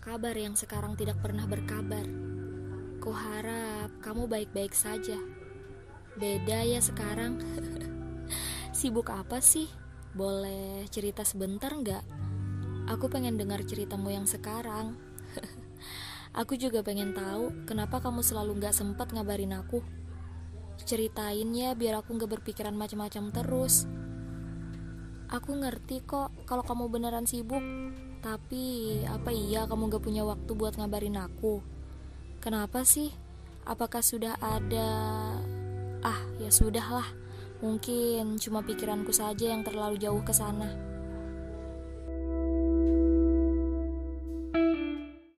kabar yang sekarang tidak pernah berkabar? Kuharap kamu baik-baik saja. Beda ya sekarang. Sibuk apa sih? Boleh cerita sebentar nggak? Aku pengen dengar ceritamu yang sekarang. aku juga pengen tahu kenapa kamu selalu nggak sempat ngabarin aku. Ceritain ya biar aku nggak berpikiran macam-macam terus. Aku ngerti kok kalau kamu beneran sibuk, tapi apa iya kamu gak punya waktu buat ngabarin aku? Kenapa sih? Apakah sudah ada... Ah, ya sudahlah. Mungkin cuma pikiranku saja yang terlalu jauh ke sana.